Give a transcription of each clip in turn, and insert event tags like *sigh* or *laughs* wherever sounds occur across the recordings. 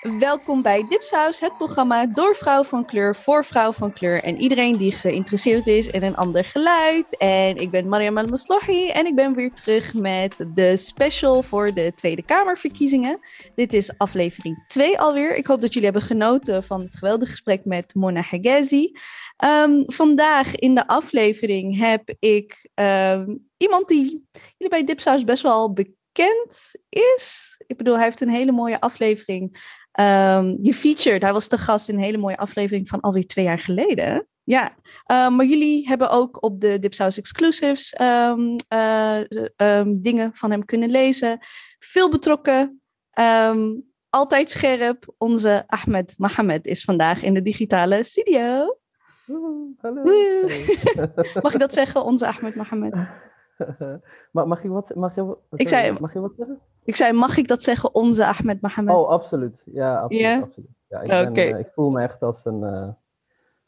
Welkom bij Dipsaus, het programma door vrouw van kleur, voor vrouw van kleur en iedereen die geïnteresseerd is in een ander geluid. En ik ben Mariam al en ik ben weer terug met de special voor de Tweede Kamerverkiezingen. Dit is aflevering 2 alweer. Ik hoop dat jullie hebben genoten van het geweldige gesprek met Mona Hagazi. Um, vandaag in de aflevering heb ik um, iemand die jullie bij Dipsaus best wel bekend is. Ik bedoel, hij heeft een hele mooie aflevering Um, je featured, hij was de gast in een hele mooie aflevering van alweer twee jaar geleden. Ja, um, maar jullie hebben ook op de Dipsaus Exclusives um, uh, dingen van hem kunnen lezen. Veel betrokken, altijd scherp. Onze Ahmed Mohamed is vandaag in de digitale studio. Hallo. Mag ik dat zeggen, onze Ahmed Mohamed? *laughs* mag, mag, ik wat, mag, je, wat, ik zei, mag je wat zeggen? Ik zei, mag ik dat zeggen, onze Ahmed Mohamed? Oh, absoluut. Ja, absoluut. Yeah? absoluut. Ja, ik, ben, uh, ik, voel me echt als een, uh,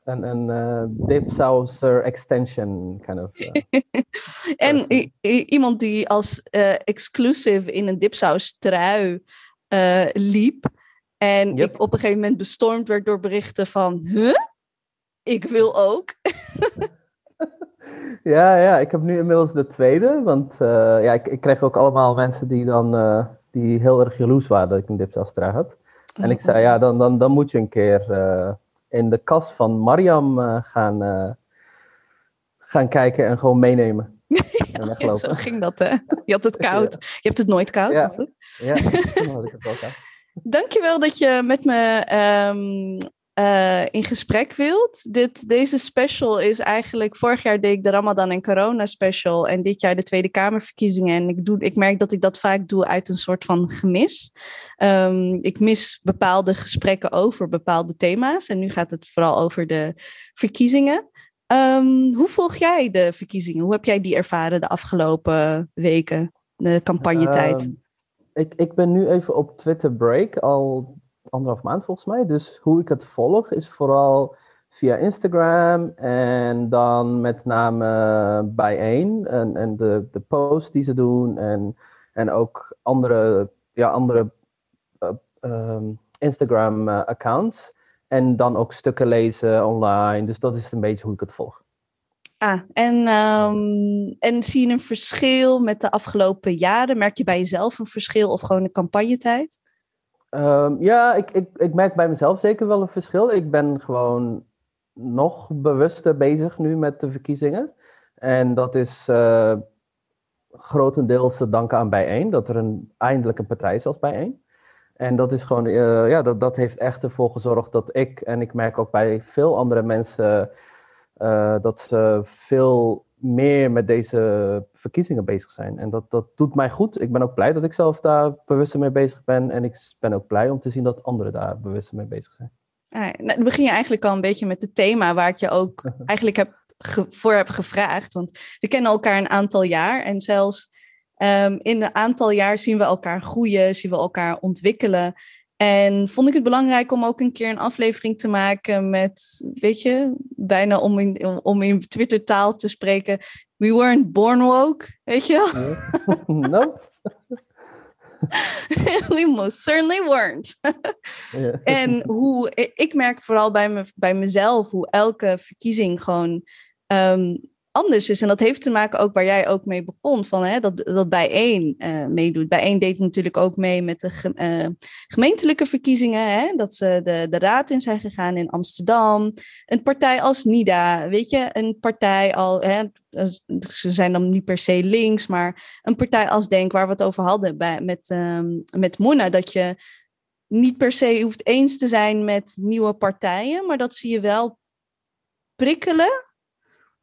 een, een uh, dipsaucer extension kind of. *laughs* en iemand die als exclusive in een dipsaus trui liep. En yep. ik op een gegeven moment bestormd werd door berichten van, huh? Ik wil ook. *laughs* Ja, ja, ik heb nu inmiddels de tweede. Want uh, ja, ik, ik, kreeg ook allemaal mensen die dan uh, die heel erg jaloers waren dat ik een dipsastra had. En ik zei, ja, dan, dan, dan moet je een keer uh, in de kast van Mariam gaan, gaan kijken en gewoon meenemen. *laughs* ja, zo ging dat, hè? Je had het *laughs* koud. Je hebt het nooit koud. Ja, ja had *laughs* ik het wel koud. Dankjewel dat je met me um, uh, in gesprek wilt. Dit, deze special is eigenlijk, vorig jaar deed ik de Ramadan en Corona special en dit jaar de Tweede Kamerverkiezingen. En ik, doe, ik merk dat ik dat vaak doe uit een soort van gemis. Um, ik mis bepaalde gesprekken over bepaalde thema's en nu gaat het vooral over de verkiezingen. Um, hoe volg jij de verkiezingen? Hoe heb jij die ervaren de afgelopen weken, de campagnetijd? Um, ik, ik ben nu even op Twitter break, al anderhalf maand volgens mij. Dus hoe ik het volg is vooral via Instagram en dan met name bijeen en, en de, de posts die ze doen en, en ook andere, ja, andere uh, um, Instagram uh, accounts. En dan ook stukken lezen online. Dus dat is een beetje hoe ik het volg. Ah, en, um, en zie je een verschil met de afgelopen jaren? Merk je bij jezelf een verschil of gewoon de campagnetijd? Um, ja, ik, ik, ik merk bij mezelf zeker wel een verschil. Ik ben gewoon nog bewuster bezig nu met de verkiezingen. En dat is uh, grotendeels te danken aan Bijeen, dat er een, eindelijk een partij is als Bijeen. En dat is gewoon, uh, ja, dat, dat heeft echt ervoor gezorgd dat ik, en ik merk ook bij veel andere mensen, uh, dat ze veel meer met deze verkiezingen bezig zijn. En dat, dat doet mij goed. Ik ben ook blij dat ik zelf daar bewust mee bezig ben. En ik ben ook blij om te zien dat anderen daar bewust mee bezig zijn. Ah, dan begin je eigenlijk al een beetje met het thema waar ik je ook *laughs* eigenlijk heb voor heb gevraagd. Want we kennen elkaar een aantal jaar. En zelfs um, in een aantal jaar zien we elkaar groeien, zien we elkaar ontwikkelen. En vond ik het belangrijk om ook een keer een aflevering te maken met, weet je, bijna om in, om in Twitter-taal te spreken. We weren't born woke, weet je wel? *laughs* No. *laughs* We most certainly weren't. En hoe, ik merk vooral bij, me, bij mezelf hoe elke verkiezing gewoon um, anders is. En dat heeft te maken ook waar jij ook mee begon, van, hè, dat, dat bijeen uh, meedoet. Bijeen deed natuurlijk ook mee met de uh, gemeentelijke verkiezingen, hè, dat ze de, de raad in zijn gegaan in Amsterdam. Een partij als NIDA, weet je, een partij al, hè, ze zijn dan niet per se links, maar een partij als Denk, waar we het over hadden bij, met, um, met Mona, dat je niet per se hoeft eens te zijn met nieuwe partijen, maar dat zie je wel prikkelen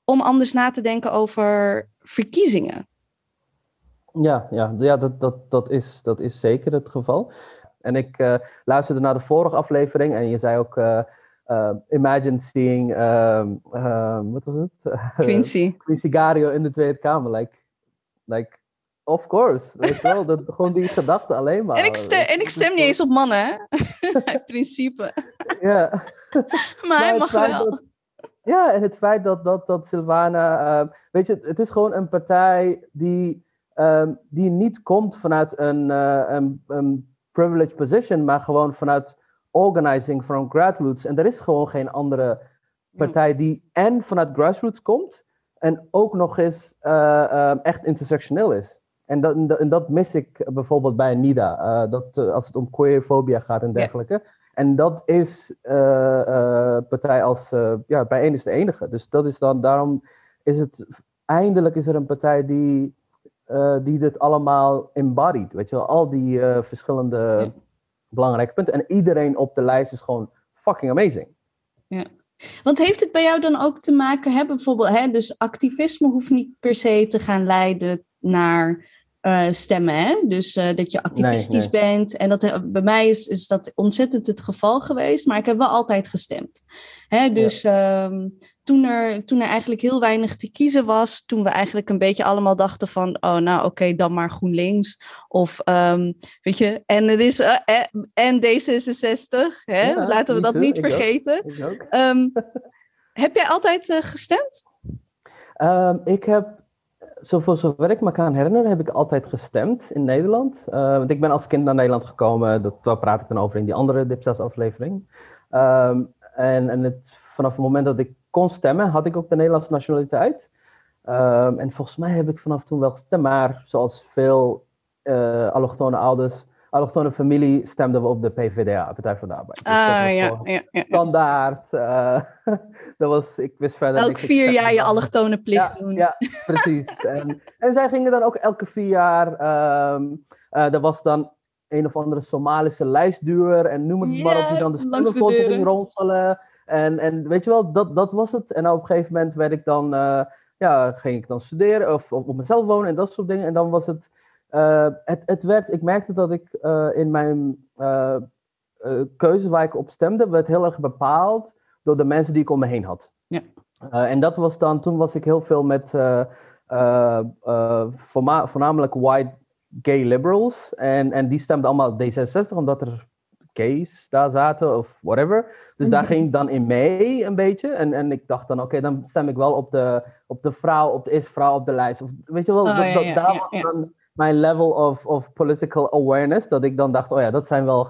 om anders na te denken over verkiezingen. Ja, ja, ja dat, dat, dat, is, dat is zeker het geval. En ik uh, luisterde naar de vorige aflevering en je zei ook. Uh, uh, imagine seeing, um, um, wat was het? *laughs* Quincy. Quincy Gario in de Tweede Kamer. Like, like of course. Weet wel, dat, gewoon die gedachte alleen maar. En ik stem, en ik stem niet eens op mannen, hè? *laughs* In principe. Ja. maar, maar hij mag wel. Ja, en het feit dat, dat, dat Silvana. Uh, weet je, het is gewoon een partij die, um, die niet komt vanuit een, uh, een, een privileged position, maar gewoon vanuit organizing from grassroots. En er is gewoon geen andere partij die en vanuit grassroots komt en ook nog eens uh, echt intersectioneel is. En dat, en dat mis ik bijvoorbeeld bij NIDA, uh, dat, als het om queerfobia gaat en dergelijke. En dat is partij als, ja, bijeen is de enige. Dus dat is dan, daarom is het, eindelijk is er een partij die, die dit allemaal embodied. Weet je wel, al die verschillende belangrijke punten. En iedereen op de lijst is gewoon fucking amazing. Ja. Want heeft het bij jou dan ook te maken, hè, bijvoorbeeld, hè, dus activisme hoeft niet per se te gaan leiden naar uh, stemmen. Hè? Dus uh, dat je activistisch nee, nee. bent. En dat, uh, bij mij is, is dat ontzettend het geval geweest. Maar ik heb wel altijd gestemd. Hè? Dus ja. um, toen, er, toen er eigenlijk heel weinig te kiezen was. Toen we eigenlijk een beetje allemaal dachten van... Oh, nou oké, okay, dan maar GroenLinks. Of um, weet je, en er is... en D66. Hè? Ja, Laten we dat niet ik vergeten. Ook. Ook. Um, heb jij altijd gestemd? Ehm, ik heb voor zover ik me kan herinneren, heb ik altijd gestemd in Nederland. Uh, want ik ben als kind naar Nederland gekomen, dat, daar praat ik dan over in die andere Dipsaus-aflevering. Um, en en het, vanaf het moment dat ik kon stemmen, had ik ook de Nederlandse nationaliteit. Um, en volgens mij heb ik vanaf toen wel gestemd, maar zoals veel uh, allochtone ouders allochtone familie stemden we op de PvdA, Partij voor de Arbeid. Dus ah, ja, ja, ja, Standaard. Uh, *laughs* dat was, ik wist verder Elk vier jaar je allochtone plicht doen. Ja, precies. *laughs* en, en zij gingen dan ook elke vier jaar, um, uh, er was dan een of andere Somalische lijstduur en noem het yeah, maar op, die dan de spullen ging ronselen. En, en weet je wel, dat, dat was het. En op een gegeven moment werd ik dan, uh, ja, ging ik dan studeren of, of op mezelf wonen en dat soort dingen. En dan was het uh, het, het werd, ik merkte dat ik uh, in mijn uh, keuze waar ik op stemde, werd heel erg bepaald door de mensen die ik om me heen had. Ja. en dat was dan, toen was ik heel veel met voornamelijk white gay liberals. En, en die stemden allemaal D66 omdat er gays daar zaten of whatever. Dus daar ging ik dan in mee een beetje. En, en ik dacht dan, oké, okay, dan stem ik wel op de, op de vrouw, op de eerste vrouw op de lijst. Of, weet je wel, oh, dat, ja, daar was dan mijn level of, of political awareness. Dat ik dan dacht, oh ja, dat zijn wel.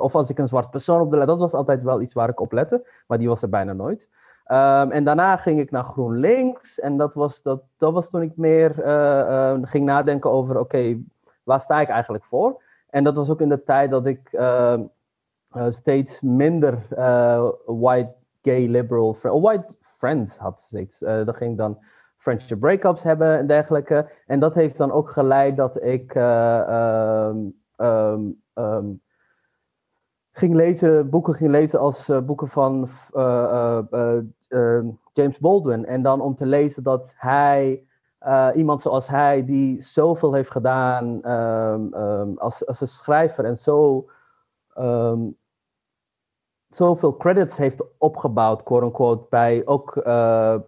Of als ik een zwart persoon op de. Dat was altijd wel iets waar ik op lette. Maar die was er bijna nooit. Um, en daarna ging ik naar GroenLinks. En dat was, dat, dat was toen ik meer uh, uh, ging nadenken over: oké, waar sta ik eigenlijk voor? En dat was ook in de tijd dat ik uh, steeds minder white, gay, liberal, white friends had. Steeds. dat ging dan friendship breakups hebben en dergelijke. En dat heeft dan ook geleid dat ik uh, um, um, um, ging lezen, boeken ging lezen als uh, boeken van uh, James Baldwin. En dan om te lezen dat hij, iemand zoals hij, die zoveel heeft gedaan als, als een schrijver en zo zoveel credits heeft opgebouwd, quote unquote, bij ook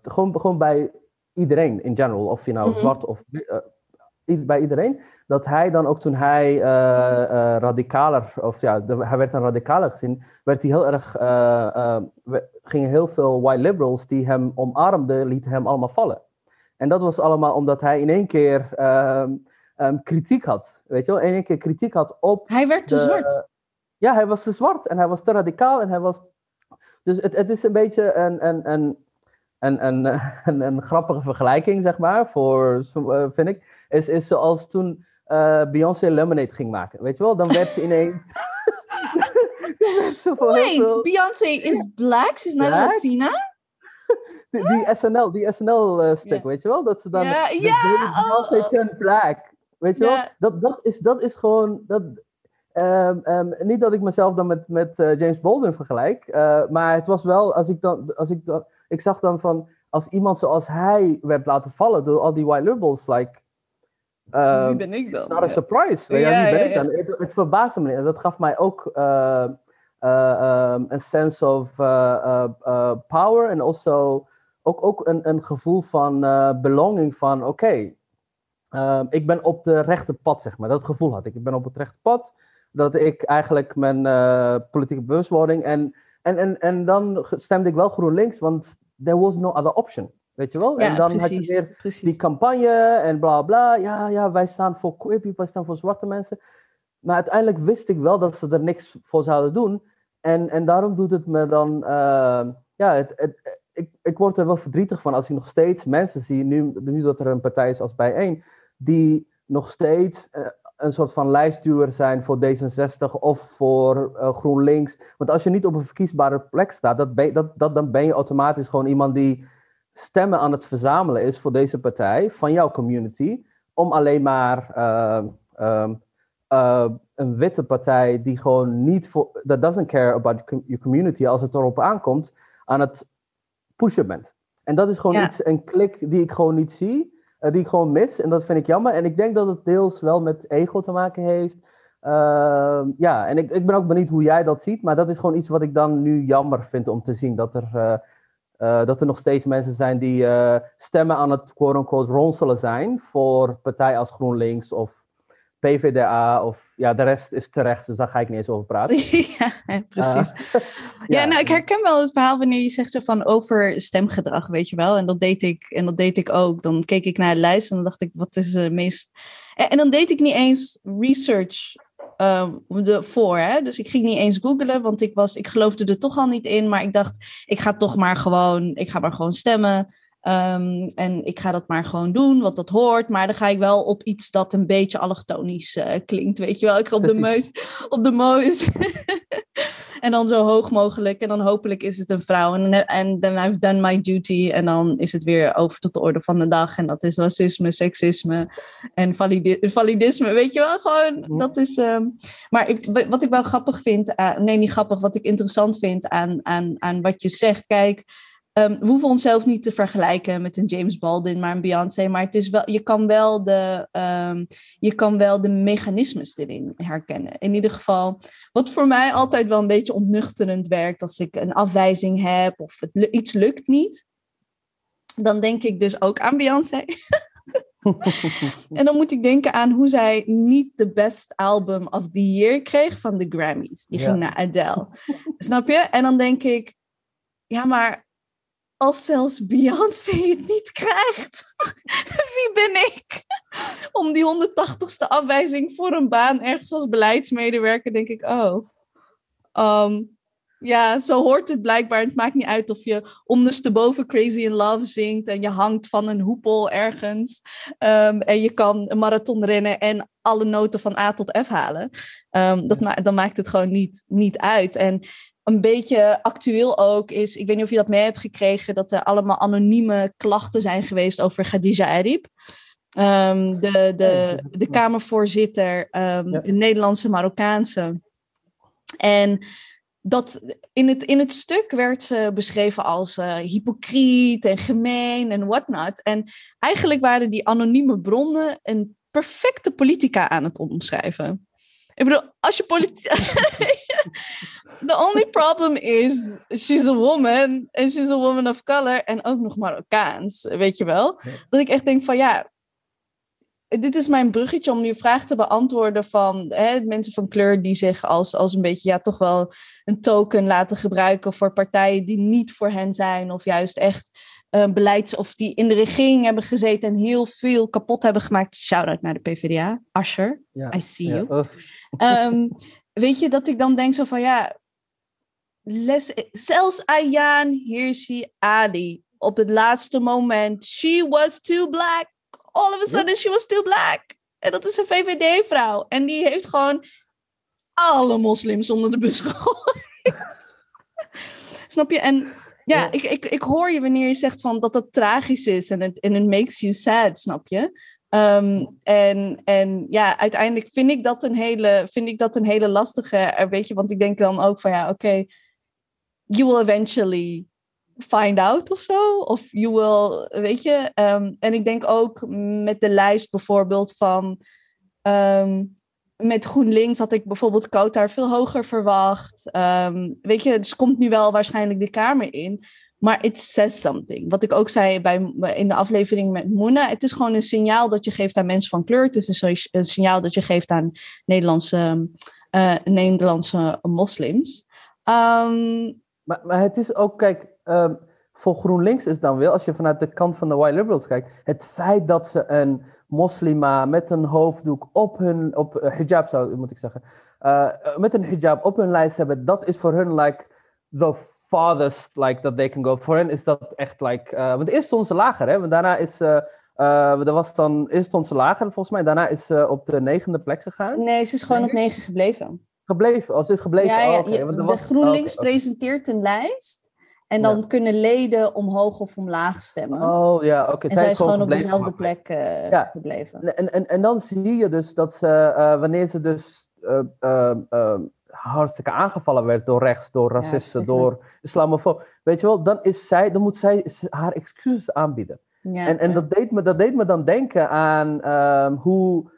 gewoon, gewoon bij iedereen in general, of je nou -hmm. zwart of uh, bij iedereen, dat hij dan ook toen hij uh, uh, radicaler, of ja, de, hij werd een radicaler gezien, werd hij heel erg, gingen heel veel white liberals die hem omarmden, lieten hem allemaal vallen. En dat was allemaal omdat hij in één keer um, kritiek had, weet je wel, in één keer kritiek had op... Hij werd te de, zwart. Ja, hij was te zwart en hij was te radicaal en hij was... Dus het, het is een beetje een, een, een een, een, *laughs* een, een, grappige vergelijking, zeg maar, voor, uh, vind ik, is, is zoals toen uh, Beyoncé Lemonade ging maken. Weet je wel, dan werd ze ineens... *laughs* *laughs* Wait, Beyoncé is black? She's not black? Latina? die, die SNL, die SNL-stick, uh, yeah. weet je wel? Dat ze dan... Ja, yeah, yeah, Beyoncé oh. turned black. Weet je wel? Dat, dat, is, dat is gewoon... Dat, Um, um, niet dat ik mezelf dan met, met uh, James Baldwin vergelijk, uh, maar het was wel, als ik dan, als ik dan, ik zag dan van, als iemand zoals hij werd laten vallen door al die white liberals, like, um, wie ben ik dan? Not a surprise. Ja, ja, wie ben ik dan? Het, het verbaasde me. En dat gaf mij ook uh, een sense of power en also ook, ook een, een gevoel van belonging van, oké, okay, ik ben op de rechte pad, zeg maar. Dat gevoel had ik. Ik ben op het rechte pad dat ik eigenlijk mijn uh, politieke bewustwording. En, en, en, en dan stemde ik wel GroenLinks, want there was no other option. Weet je wel? Ja, en dan precies, had je weer precies. die campagne en bla bla. Ja, ja, wij staan voor queer people, wij staan voor zwarte mensen. maar uiteindelijk wist ik wel dat ze er niks voor zouden doen. En, en daarom doet het me dan, ja, het, het, ik, ik word er wel verdrietig van als ik nog steeds mensen zie, nu, nu dat er een partij is als Bijeen, die nog steeds een soort van lijstduwer zijn voor D66 of voor uh, GroenLinks. Want als je niet op een verkiesbare plek staat, dat dat, dat, dan ben je automatisch gewoon iemand die stemmen aan het verzamelen is voor deze partij, van jouw community, om alleen maar uh, um, uh, een witte partij die gewoon niet voor, that doesn't care about your community als het erop aankomt, aan het pushen bent. En dat is gewoon iets, een klik die ik gewoon niet zie. Eh, die ik gewoon mis. En dat vind ik jammer. En ik denk dat het deels wel met ego te maken heeft. Ehm, ja, en ik, ik ben ook benieuwd hoe jij dat ziet. Maar dat is gewoon iets wat ik dan nu jammer vind om te zien. Dat er, uh, uh, dat er nog steeds mensen zijn die stemmen aan het quote-unquote ronselen zijn. Voor partijen als GroenLinks of PVDA of ja, de rest is terecht, dus daar ga ik niet eens over praten. *laughs* ja, precies. *laughs* Uh, ja, nou, ik herken wel het verhaal wanneer je zegt zo van over stemgedrag, weet je wel. En dat deed ik, en dat deed ik ook. Dan keek ik naar de lijst en dan dacht ik, wat is het meest... En, dan deed ik niet eens research um, de, voor, hè. Dus ik ging niet eens googlen, want ik, was, ik geloofde er toch al niet in. Maar ik dacht, ik ga toch maar gewoon, ik ga maar gewoon stemmen. Um, en ik ga dat maar gewoon doen, wat dat hoort. Maar dan ga ik wel op iets dat een beetje allochtonisch uh, klinkt, weet je wel. Ik ga op de meus, op de meus. *laughs* en dan zo hoog mogelijk. En dan hopelijk is het een vrouw. En, then I've done my duty. En dan is het weer over tot de orde van de dag. En dat is racisme, seksisme en validi validisme. Weet je wel, gewoon, dat is... Um, maar ik, wat ik wel grappig vind... Uh, nee, niet grappig. Wat ik interessant vind aan, aan, aan wat je zegt. Kijk... Um, we hoeven onszelf niet te vergelijken met een James Baldwin, maar een Beyoncé. Maar het is wel, je, kan wel de, um, je kan wel de mechanismes erin herkennen. In ieder geval, wat voor mij altijd wel een beetje ontnuchterend werkt als ik een afwijzing heb of het, iets lukt niet. Dan denk ik dus ook aan Beyoncé. *laughs* en dan moet ik denken aan hoe zij niet de best album of the year kreeg van de Grammys. Die ging naar Adele. Snap je? En dan denk ik, ja, maar als zelfs Beyoncé het niet krijgt, *laughs* wie ben ik? Om die 180ste afwijzing voor een baan ergens als beleidsmedewerker, denk ik, oh. Ehm, ja, zo hoort het blijkbaar. Het maakt niet uit of je ondersteboven Crazy in Love zingt en je hangt van een hoepel ergens. Um, en je kan een marathon rennen en alle noten van A tot F halen. Um, dat ma dan maakt het gewoon niet, niet uit. En een beetje actueel ook is, ik weet niet of je dat mee hebt gekregen, dat er allemaal anonieme klachten zijn geweest over Khadija Arib. Um, de, de, de Kamervoorzitter, um, de Nederlandse Marokkaanse. En dat in het, in het stuk werd ze beschreven als uh, hypocriet en gemeen en whatnot. En eigenlijk waren die anonieme bronnen een perfecte politica aan het omschrijven. Ik bedoel, als je politiek. *laughs* *laughs* The only problem is, she's a woman. En she's a woman of color. En ook nog Marokkaans, weet je wel? Dat ik echt denk van ja. Dit is mijn bruggetje om nu vraag te beantwoorden van hè, mensen van kleur die zich als, als een beetje ja, toch wel een token laten gebruiken voor partijen die niet voor hen zijn. Of juist echt uh, beleids- of die in de regering hebben gezeten en heel veel kapot hebben gemaakt. Shout-out naar de PvdA. Asher, I see you. Um, weet je, dat ik dan denk zo van ja, les, zelfs Ayaan Hirsi Ali op het laatste moment, she was too black. All of a sudden, she was too black. En dat is een VVD-vrouw. En die heeft gewoon alle moslims onder de bus *laughs* gegooid. Snap je? En ja, Ik, ik, ik hoor je wanneer je zegt van dat dat tragisch is en het, en it makes you sad, snap je? Um, en, en ja, uiteindelijk vind ik dat een hele, vind ik dat een hele lastige, eh, weet je, want ik denk dan ook van ja, oké, okay, you will eventually find out of zo. Of you will, weet je. Um, en ik denk ook met de lijst bijvoorbeeld van. Um, met GroenLinks had ik bijvoorbeeld Koutar veel hoger verwacht. Um, weet je, dus komt nu wel waarschijnlijk de Kamer in. Maar it says something. Wat ik ook zei bij, in de aflevering met Moena. Het is gewoon een signaal dat je geeft aan mensen van kleur. Het is een, een signaal dat je geeft aan Nederlandse, uh, Nederlandse moslims. Maar, maar het is ook, kijk, um, voor GroenLinks is dan wel, als je vanuit de kant van de white liberals kijkt, het feit dat ze een moslima met een hoofddoek op hun, op uh, hijab zou moet ik zeggen, uh, met een hijab op hun lijst hebben, dat is voor hun like the farthest like that they can go. Voor hen is dat echt like, uh, want eerst stond ze lager, hè, want daarna is, uh, er was dan, eerst stond ze lager volgens mij, daarna is ze op de negende plek gegaan. Nee, ze is gewoon op negen gebleven. Gebleven, als oh, is gebleven. Ja, ja, oh, okay. de was, GroenLinks oh, okay. presenteert een lijst. En dan ja. kunnen leden omhoog of omlaag stemmen. Oh ja, oké. Okay. En zij is gewoon op dezelfde plek uh, ja. gebleven. En, en, en dan zie je dus dat ze, uh, wanneer ze dus uh, hartstikke aangevallen werd door rechts, door racisten, ja, door islamofoben. Weet je wel, dan, is zij, dan moet zij haar excuses aanbieden. Ja, en en dat, deed me, dat deed me dan denken aan um, hoe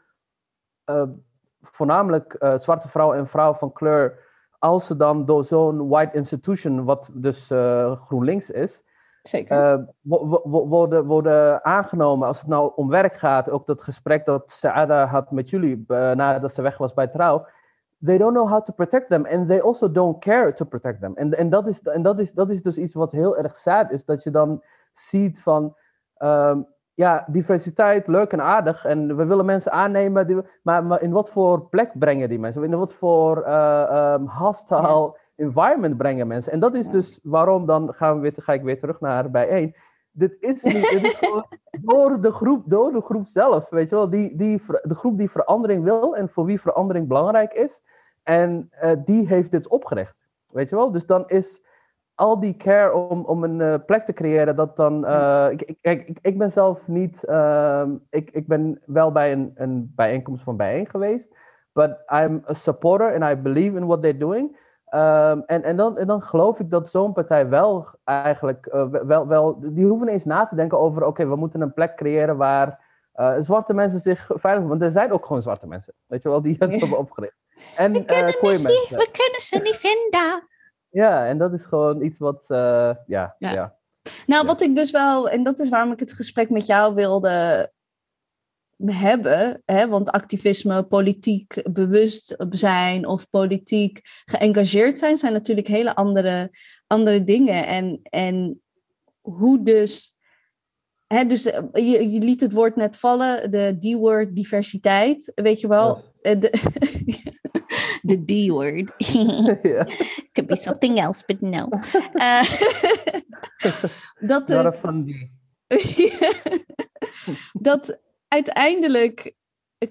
voornamelijk zwarte vrouwen en vrouwen van kleur als ze dan door zo'n white institution, wat dus uh, GroenLinks is, Zeker. Uh, worden, worden aangenomen als het nou om werk gaat. Ook dat gesprek dat Saada had met jullie nadat ze weg was bij trouw. They don't know how to protect them and they also don't care to protect them. En, en, dat, is, en dat, is, dat is dus iets wat heel erg sad is, dat je dan ziet van. Um, ja, diversiteit, leuk en aardig. En we willen mensen aannemen. Die, maar, maar, in wat voor plek brengen die mensen? In wat voor uh, um, hostile ja. environment brengen mensen? En dat is ja. dus waarom dan gaan we weer, ga ik weer terug naar bijeen. Dit is niet, dit is gewoon door de groep, door de groep zelf. Weet je wel, die, die, de groep die verandering wil en voor wie verandering belangrijk is. En uh, die heeft dit opgericht. Weet je wel, dus dan is al die care om, om een uh, plek te creëren, dat dan. Uh, ik, ik, ik, ik, ben zelf niet. Uh, ik, ik ben wel bij een, een bijeenkomst van bijeen geweest. But I'm a supporter and I believe in what they're doing. Um, en, en, dan, en dan geloof ik dat zo'n partij wel eigenlijk. Uh, wel, wel, die hoeven eens na te denken over: oké, okay, we moeten een plek creëren waar. zwarte mensen zich veilig. Want er zijn ook gewoon zwarte mensen. Weet je wel, die hebben opgericht. En, we, kunnen mensen. we kunnen ze niet vinden. Ja, en dat is gewoon iets wat, uh, ja, ja, ja. Nou, wat ik dus wel, en dat is waarom ik het gesprek met jou wilde hebben, hè, want activisme, politiek bewust zijn of politiek geëngageerd zijn, zijn natuurlijk hele andere, andere dingen. En, en hoe dus, hè, dus je, je liet het woord net vallen, de D-word diversiteit, weet je wel. De, *laughs* the D word. *laughs* yeah. *laughs* Could be something else, but no. *laughs* Uh, dat Not a fun D. dat uiteindelijk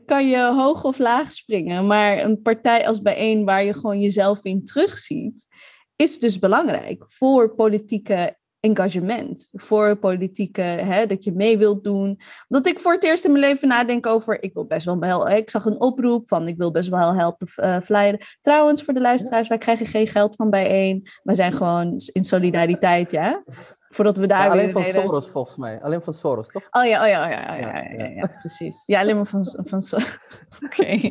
kan je hoog of laag springen, maar een partij als bijeen waar je gewoon jezelf in terugziet, is dus belangrijk voor politieke engagement, voor politieke, hè, dat je mee wilt doen. Dat ik voor het eerst in mijn leven nadenk over, ik wil best wel helpen. Ik zag een oproep van, ik wil best wel helpen uh, flyeren. Trouwens, voor de luisteraars, wij krijgen geen geld van bijeen. Wij zijn gewoon in solidariteit, ja. Voordat we daar ja, alleen weer van. Soros volgens mij. Alleen van Soros, toch? Oh ja, oh ja, oh ja, oh ja, ja, ja, ja, precies. Ja, alleen maar van, van Soros. *laughs* Oké. *laughs*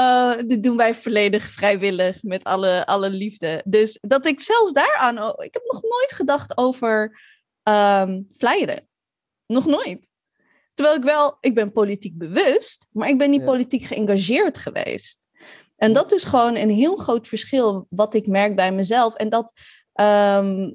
Uh, dit doen wij volledig vrijwillig met alle, alle liefde. Dus dat ik zelfs daaraan. Oh, ik heb nog nooit gedacht over um, flyeren. Nog nooit. Terwijl ik wel, ik ben politiek bewust, maar ik ben niet Ja. politiek geëngageerd geweest. En dat is gewoon een heel groot verschil wat ik merk bij mezelf. En dat. ehm,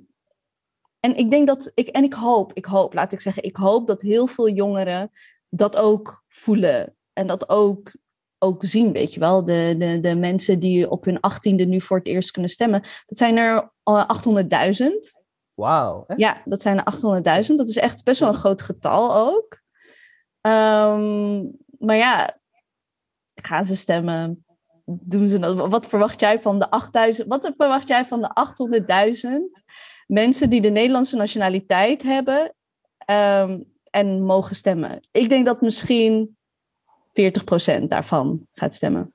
en ik denk dat ik, en ik hoop, ik hoop, laat ik zeggen, ik hoop dat heel veel jongeren dat ook voelen. En dat ook, ook zien, weet je wel. De, de, de mensen die op hun achttiende nu voor het eerst kunnen stemmen. Dat zijn er eh, 800.000. Wauw. echt? Ja, dat zijn er 800.000. Dat is echt best wel een groot getal ook. Ehm, maar ja, gaan ze stemmen? Doen ze dat? Wat verwacht jij van de 8000? Wat verwacht jij van de 800.000 mensen die de Nederlandse nationaliteit hebben ehm, en mogen stemmen? Ik denk dat misschien 40% daarvan gaat stemmen.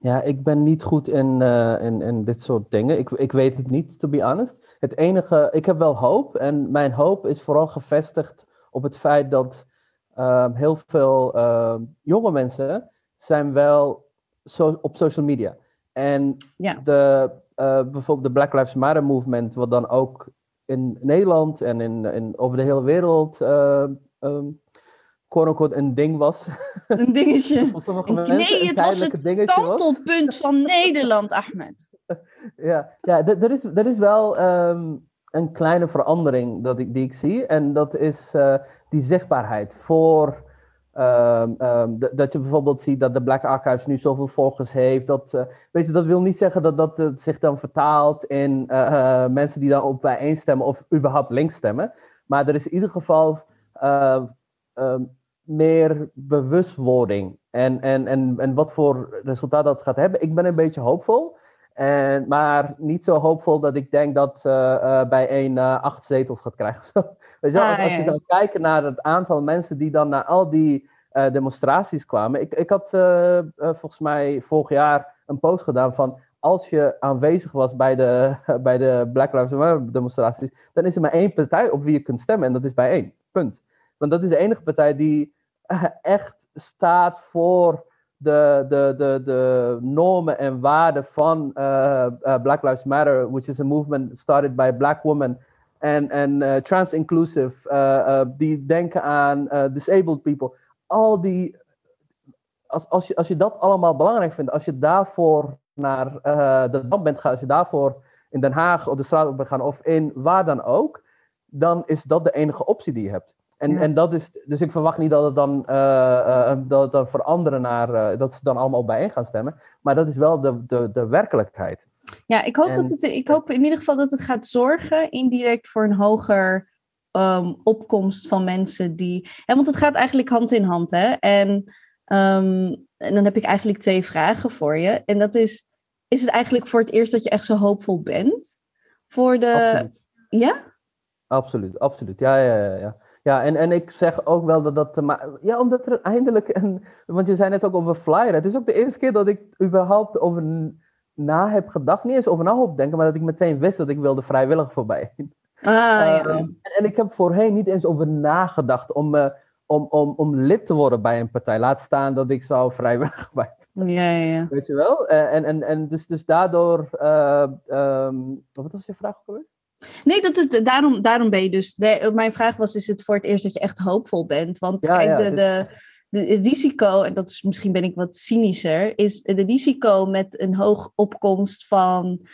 Ja, ik ben niet goed in, eh, in, in dit soort dingen. Ik, ik weet het niet, to be honest. Het enige, ik heb wel hoop. En mijn hoop is vooral gevestigd op het feit dat ehm, heel veel ehm, jonge mensen zijn wel zo, op social media. En Ja. de, eh, bijvoorbeeld de Black Lives Matter movement, wat dan ook in Nederland en in, in, over de hele wereld um, quote-unquote een ding was. Een dingetje. *laughs* Nee, het was het. Kantelpunt van *laughs* Nederland, Ahmed. Ja, ja er, is, is wel. ehm, een kleine verandering dat ik, die ik zie. En dat is uh, die zichtbaarheid voor. Um, um, dat je bijvoorbeeld ziet dat de Black Archives nu zoveel volgers heeft. Dat, uh, weet je, dat wil niet zeggen dat dat uh, zich dan vertaalt in mensen die dan op bijeenstemmen of überhaupt links stemmen. Maar er is in ieder geval um, meer bewustwording. En, en, en, en wat voor resultaat dat gaat hebben. Ik ben een beetje hoopvol. En, maar niet zo hoopvol dat ik denk dat uh, bij één uh, acht zetels gaat krijgen. *laughs* Weet je, ah, als, als, je zou kijken naar het aantal mensen die dan naar al die demonstraties kwamen. Ik, ik had volgens mij vorig jaar een post gedaan van als je aanwezig was bij de, *laughs* bij de Black Lives Matter demonstraties, dan is er maar één partij op wie je kunt stemmen en dat is bij één. Punt. Want dat is de enige partij die echt staat voor de, de, de, de normen en waarden van uh, uh, Black Lives Matter, which is a movement started by black women and uh, trans-inclusive, die denken aan disabled people. Al die, als, als, je, als je dat allemaal belangrijk vindt, als je daarvoor naar de land bent gaan, als je daarvoor in Den Haag op de straat op bent gaan of in waar dan ook, dan is dat de enige optie die je hebt. En, en dat is, dus ik verwacht niet dat het dan, uh, dat het dan veranderen naar, dat ze dan allemaal bijeen gaan stemmen. Maar dat is wel de, de, de werkelijkheid. Ja, ik hoop, dat het, ik hoop in ieder geval dat het gaat zorgen indirect voor een hoger um, opkomst van mensen die. Ja, want het gaat eigenlijk hand in hand, hè? En, um, en dan heb ik eigenlijk twee vragen voor je. En dat is: is het eigenlijk voor het eerst dat je echt zo hoopvol bent? Voor de. Absoluut. Ja? Absoluut, absoluut. Ja, ja, ja. ja. Ja, en, en ik zeg ook wel dat dat. Maar, ja, omdat er eindelijk een. Want je zei net ook over flyer. Het is ook de eerste keer dat ik überhaupt over na heb gedacht. Niet eens over na op denken, maar dat ik meteen wist dat ik wilde vrijwillig voorbij. Ah, ja. Uh, en, en, ik heb voorheen niet eens over nagedacht om, uh, om, om, om lid te worden bij een partij. Laat staan dat ik zou vrijwillig bij. Ja, ja. Weet je wel? Uh, en, en, en dus, dus daardoor. Um, wat was je vraag ook Nee, dat het, daarom, daarom ben je dus. De, mijn vraag was: is het voor het eerst dat je echt hoopvol bent? Want kijk, de, de, de, risico, en dat is misschien ben ik wat cynischer, is de risico met een hoog opkomst van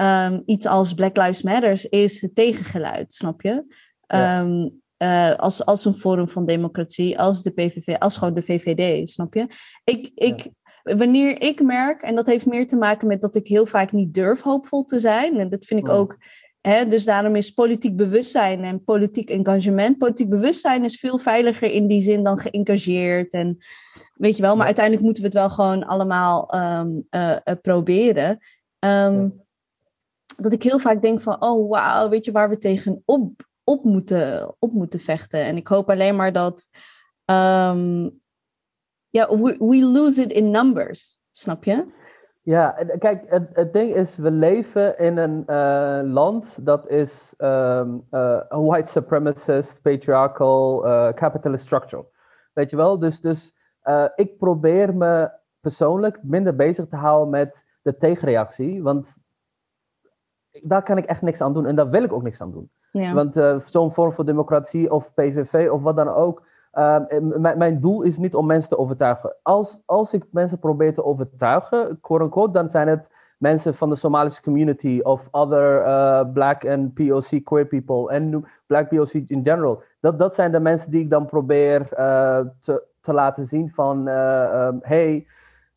um, iets als Black Lives Matters, is het tegengeluid, snap je? Ja. Um, uh, als, als een vorm van democratie, als de PVV, als gewoon de VVD, snap je? Ik, ik. Wanneer ik merk, en dat heeft meer te maken met dat ik heel vaak niet durf hoopvol te zijn, en dat vind ik oh. ook dus daarom is politiek bewustzijn en politiek engagement. Politiek bewustzijn is veel veiliger in die zin dan geëngageerd. En weet je wel, maar uiteindelijk moeten we het wel gewoon allemaal um, uh, uh, proberen. Um, ja. Dat ik heel vaak denk van, oh wauw, weet je waar we tegen op, op, moeten, op moeten vechten. En ik hoop alleen maar dat, um, ja, we, we lose it in numbers, snap je? Ja, kijk, het, het ding is, we leven in een uh, land dat is um, uh, white supremacist, patriarchal, uh, capitalist structural. Weet je wel? Dus, dus ik probeer me persoonlijk minder bezig te houden met de tegenreactie, want daar kan ik echt niks aan doen en daar wil ik ook niks aan doen. Ja. Want zo'n vorm van democratie of PVV of wat dan ook, uh, mijn doel is niet om mensen te overtuigen. Als, als ik mensen probeer te overtuigen, quote dan zijn het mensen van de Somalische community of other uh, black and POC queer people en black POC in general. Dat, dat zijn de mensen die ik dan probeer uh, te, te laten zien van, um, hey,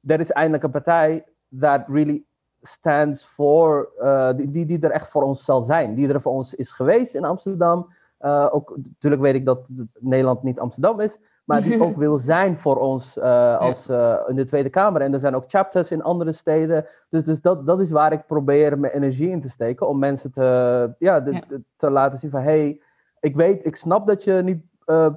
er is eindelijk een partij that really stands for, die, die er echt voor ons zal zijn, die er voor ons is geweest in Amsterdam. Uh, ook, natuurlijk weet ik dat Nederland niet Amsterdam is, maar die *laughs* ook wil zijn voor ons uh, als, uh, in de Tweede Kamer. En er zijn ook chapters in andere steden. Dus, dus dat, dat is waar ik probeer mijn energie in te steken. Om mensen te, ja, de, ja. te laten zien van... hey, ik weet, ik snap dat je niet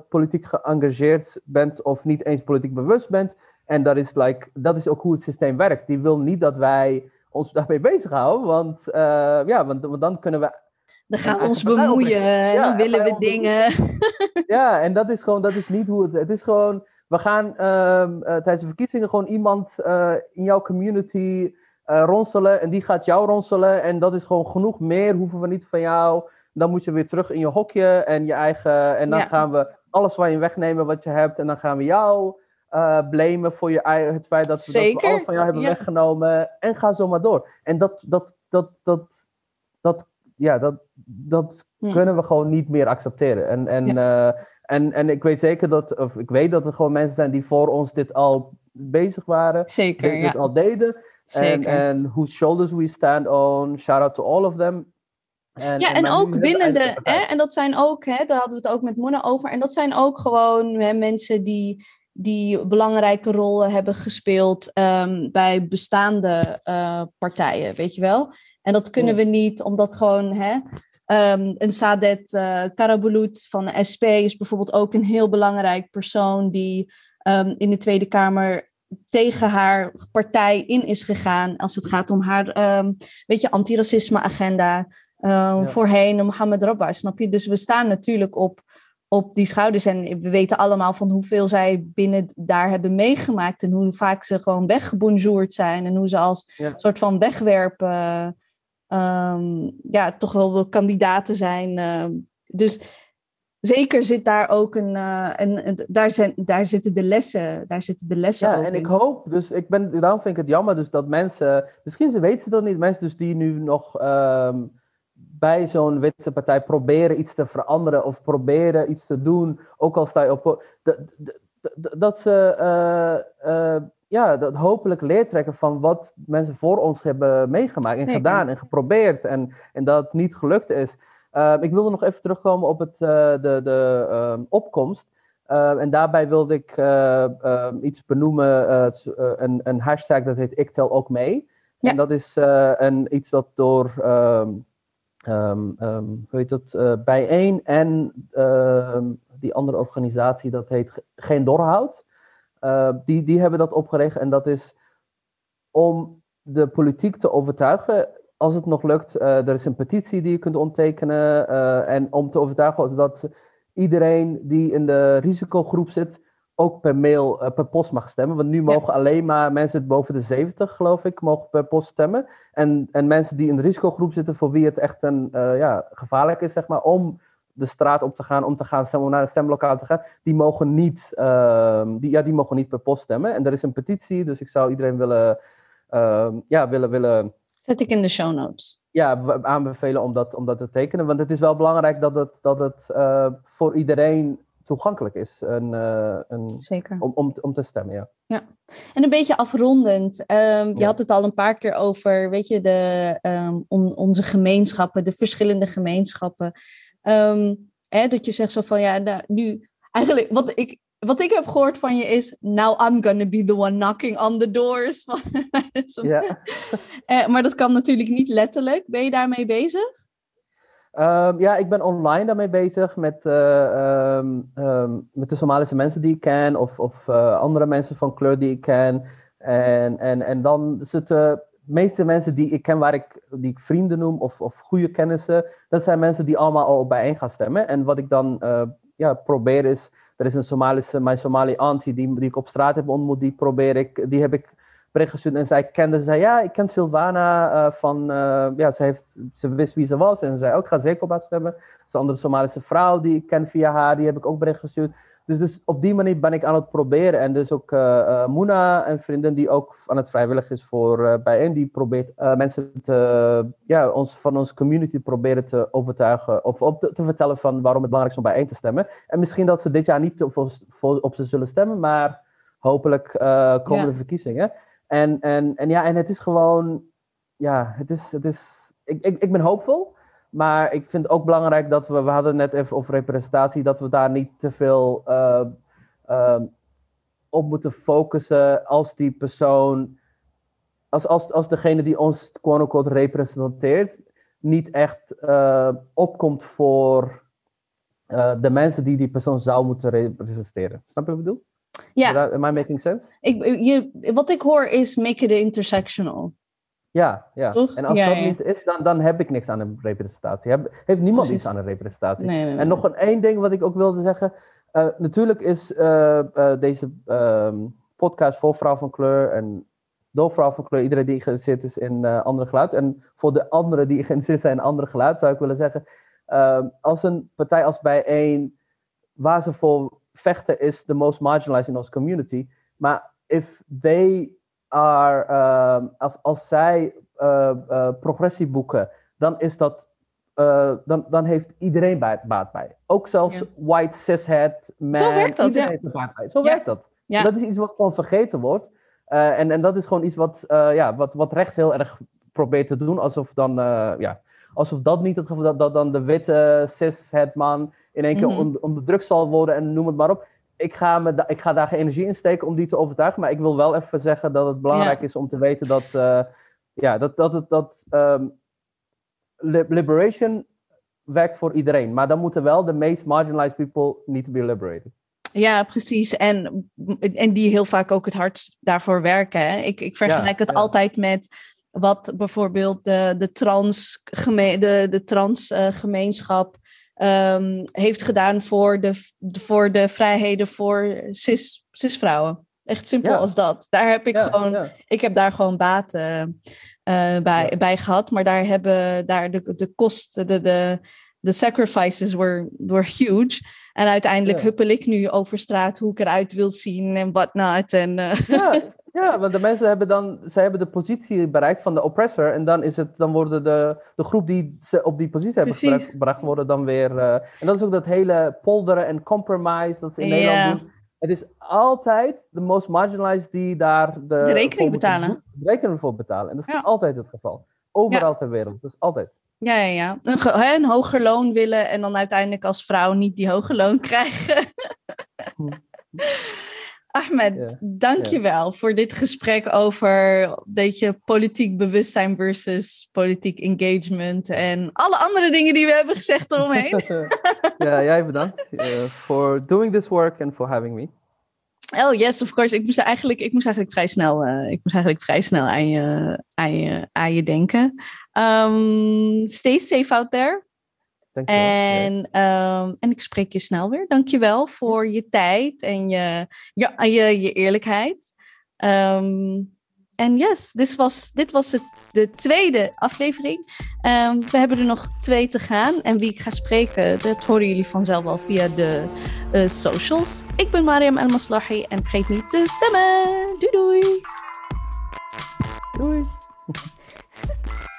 politiek geëngageerd bent... of niet eens politiek bewust bent. En dat is, like, dat is ook hoe het systeem werkt. Die wil niet dat wij ons daarmee bezighouden. Want, ja, want, want dan kunnen we dan gaan we ons bemoeien en dan willen we dingen. *laughs* Ja, en dat is gewoon, dat is niet hoe het... Het is gewoon, we gaan um, uh, tijdens de verkiezingen gewoon iemand uh, in jouw community uh, ronselen en die gaat jou ronselen en dat is gewoon genoeg. Meer hoeven we niet van jou. Dan moet je weer terug in je hokje en je eigen... En dan ja. gaan we alles van je wegnemen wat je hebt en dan gaan we jou... Uh, blamen voor je, het feit dat we, dat we alles van jou hebben ja. weggenomen. En ga zo maar door. En dat, dat, dat, dat, dat ja, dat, dat kunnen we gewoon niet meer accepteren. En, en, eh, en, en ik weet zeker dat, of ik weet dat er gewoon mensen zijn die voor ons dit al bezig waren, Zeker, dit, ja. dit al deden. En, Zeker. en whose shoulders we stand on. Shout out to all of them. En, ja, en ook binnen de, hè, en dat zijn ook, hè, daar hadden we het ook met Mona over, en dat zijn ook gewoon hè, mensen die, die belangrijke rollen hebben gespeeld ehm, bij bestaande eh, partijen, weet je wel. En dat kunnen we niet, omdat gewoon hè, ehm, een Sadet uh, Karabulut van de SP is bijvoorbeeld ook een heel belangrijk persoon die ehm, in de Tweede Kamer tegen haar partij in is gegaan als het gaat om haar, ehm, weet je, antiracisme-agenda. Uh, Voorheen Mohammed Rabba, snap je? Dus we staan natuurlijk op, op die schouders. En we weten allemaal van hoeveel zij binnen daar hebben meegemaakt. En hoe vaak ze gewoon weggebonjourd zijn. En hoe ze als Ja. soort van wegwerpen. Um, ja, toch wel kandidaten zijn. Uh, dus zeker zit daar ook een. Uh, een, een, daar, zijn, daar zitten de lessen. Daar zitten de lessen ja, en in. ik hoop, dus ik ben, daarom vind ik het jammer dus dat mensen, misschien ze weten ze dat niet, mensen dus die nu nog um, bij zo'n witte partij proberen iets te veranderen of proberen iets te doen, ook al sta je op, dat, dat ze uh, uh, ja, dat hopelijk leertrekken van wat mensen voor ons hebben meegemaakt Zeker. en gedaan en geprobeerd en, en dat het niet gelukt is. Uh, ik wilde nog even terugkomen op het, uh, de, de uh, opkomst. Uh, en daarbij wilde ik iets benoemen, een, een, hashtag dat heet Ik tel ook mee. Ja. En dat is een, iets dat door, um, um, hoe heet dat, bijeen en ehm, die andere organisatie dat heet Geen Doorhoud. Uh, die, die hebben dat opgericht en dat is om de politiek te overtuigen. Als het nog lukt, uh, er is een petitie die je kunt ondertekenen. Uh, en om te overtuigen dat iedereen die in de risicogroep zit, ook per mail, per post mag stemmen. Want nu mogen ja. alleen maar mensen boven de 70, geloof ik, mogen per post stemmen. En, en mensen die in de risicogroep zitten, voor wie het echt een, ja, gevaarlijk is, zeg maar, om de straat op te gaan, om te gaan stemmen, om naar een stemlokaal te gaan, die mogen niet, uh, die, ja, die mogen niet per post stemmen. En er is een petitie, dus ik zou iedereen willen, uh, ja, willen, willen. Zet ik in de show notes. Ja, aanbevelen om dat, om dat te tekenen. Want het is wel belangrijk dat het, dat het uh, voor iedereen toegankelijk is. Een, een, Zeker. Om, om, om te stemmen, ja. Ja, en een beetje afrondend. Um, je ja. had het al een paar keer over, weet je, de, um, on, onze gemeenschappen, de verschillende gemeenschappen. Um, hè, dat je zegt zo van ja, nou, nu eigenlijk wat ik, wat ik heb gehoord van je is, now I'm gonna be the one knocking on the doors. *laughs* ja. uh, *laughs* maar dat kan natuurlijk niet letterlijk. Ben je daarmee bezig? Um, ja, ik ben online daarmee bezig met, uh, um, um, met de Somalische mensen die ik ken of, of uh, andere mensen van kleur die ik ken. En, en, en dan zitten de meeste mensen die ik ken, waar ik, die ik vrienden noem of, of goede kennissen, dat zijn mensen die allemaal al bijeen gaan stemmen. En wat ik dan uh, ja, probeer is, er is een Somalische, mijn Somali auntie die, die ik op straat heb ontmoet, die probeer ik, die heb ik bericht gestuurd en zij kende, zei ja, ik ken Silvana uh, van, uh, ja, ze, heeft, ze wist wie ze was en ze zei ook, ga zeker op haar stemmen. Dat is een andere Somalische vrouw die ik ken via haar, die heb ik ook bericht gestuurd. Dus, dus op die manier ben ik aan het proberen. En dus ook uh, Moena, een vriendin die ook aan het vrijwillig is voor uh, bijeen, die probeert mensen te, ja, ons, van onze community proberen te overtuigen of op te, te, vertellen van waarom het belangrijk is om bijeen te stemmen. En misschien dat ze dit jaar niet op, op, op ze zullen stemmen, maar hopelijk komen de ja. verkiezingen. En, en, en ja, en het is gewoon, ja, het is, het is, ik, ik, ik ben hoopvol. Maar ik vind ook belangrijk dat we, we hadden net even over representatie, dat we daar niet te veel uh, uh, op moeten focussen als die persoon, als, als, als degene die ons quote-unquote representeert, niet echt uh, opkomt voor de mensen die die persoon zou moeten representeren. Snap je wat ik bedoel? Ja. That, am I making sense? Ik, je, wat ik hoor is make it intersectional. Ja, ja. Toch? En als ja, dat ja. niet is, dan, dan heb ik niks aan een representatie. Heb, heeft niemand Precies. iets aan een representatie. Nee, nee, nee. En nog een één ding wat ik ook wilde zeggen. Uh, natuurlijk is uh, uh, deze um, podcast voor vrouw van kleur en door vrouw van kleur, iedereen die geïnteresseerd is in andere geluid. En voor de anderen die *laughs* geïnteresseerd zijn in andere geluid, zou ik willen zeggen. als een partij als bijeen, waar ze voor vechten, is the most marginalized in onze community. Maar if they are, um, als, als zij uh, uh, progressie boeken, dan is dat uh, dan, dan heeft iedereen baat bij. Ook zelfs white cishet man. Zo werkt dat, iedereen ja. heeft er baat bij. Zo werkt dat. Dat is iets wat gewoon vergeten wordt. En, en dat is gewoon iets wat, ja, wat, wat rechts heel erg probeert te doen. Alsof dan, ja, alsof dat niet het geval dat, dat dan de witte cishet man in één keer mm -hmm. onder druk zal worden en noem het maar op. Ik ga, me ik ga daar geen energie in steken om die te overtuigen. Maar ik wil wel even zeggen dat het belangrijk is om te weten dat, ja, dat, dat, het, dat um, liberation werkt voor iedereen. Maar dan moeten wel de meest marginalized people need to be liberated. Ja, precies. En, en die heel vaak ook het hardst daarvoor werken. Hè? Ik, ik vergelijk ja, het ja. altijd met wat bijvoorbeeld de, de trans, geme de, de trans uh, gemeenschap um, heeft gedaan voor de, voor de vrijheden voor cis, cisvrouwen. Echt simpel Ja. als dat. Daar heb ik Ja, gewoon, ja. ik heb daar gewoon baten eh, bij, bij gehad. Maar daar hebben daar de, de kosten, de, de, de sacrifices were, were huge. En uiteindelijk huppel ik nu over straat hoe ik eruit wil zien en whatnot. En eh, Ja, *laughs* ja, want de mensen hebben dan, zij hebben de positie bereikt van de oppressor. En dan is het, dan worden de, de groep die ze op die positie hebben Precies. gebracht, worden dan weer. eh, en dat is ook dat hele polderen en compromise dat ze in. Nederland doen. Het is altijd de most marginalized die daar de, De rekening betalen. de rekening voor betalen. En dat is Ja. altijd het geval. Overal ter wereld. Dat is altijd. ja, ja, ja. Een, een hoger loon willen en dan uiteindelijk als vrouw niet die hoge loon *laughs* krijgen. Hm. Ahmed, Ja, dank je wel voor dit gesprek over weet je, politiek bewustzijn versus politiek engagement en alle andere dingen die we hebben gezegd eromheen. *laughs* ja, jij bedankt eh, for doing this work and for having me. Oh yes, of course. Ik moest eigenlijk, ik moest eigenlijk vrij snel, eh, ik moest eigenlijk vrij snel aan je, aan je, aan je denken. Um, stay safe out there. Je. En, ehm, en ik spreek je snel weer. Dank je wel voor je tijd en je, ja, je, je eerlijkheid. Ehm, En yes, dit was, dit was het, de tweede aflevering. Ehm, we hebben er nog twee te gaan. En wie ik ga spreken, dat horen jullie vanzelf wel via de eh, socials. Ik ben Mariam El Maslahi en vergeet niet te stemmen. Doei doei! Doei. *laughs*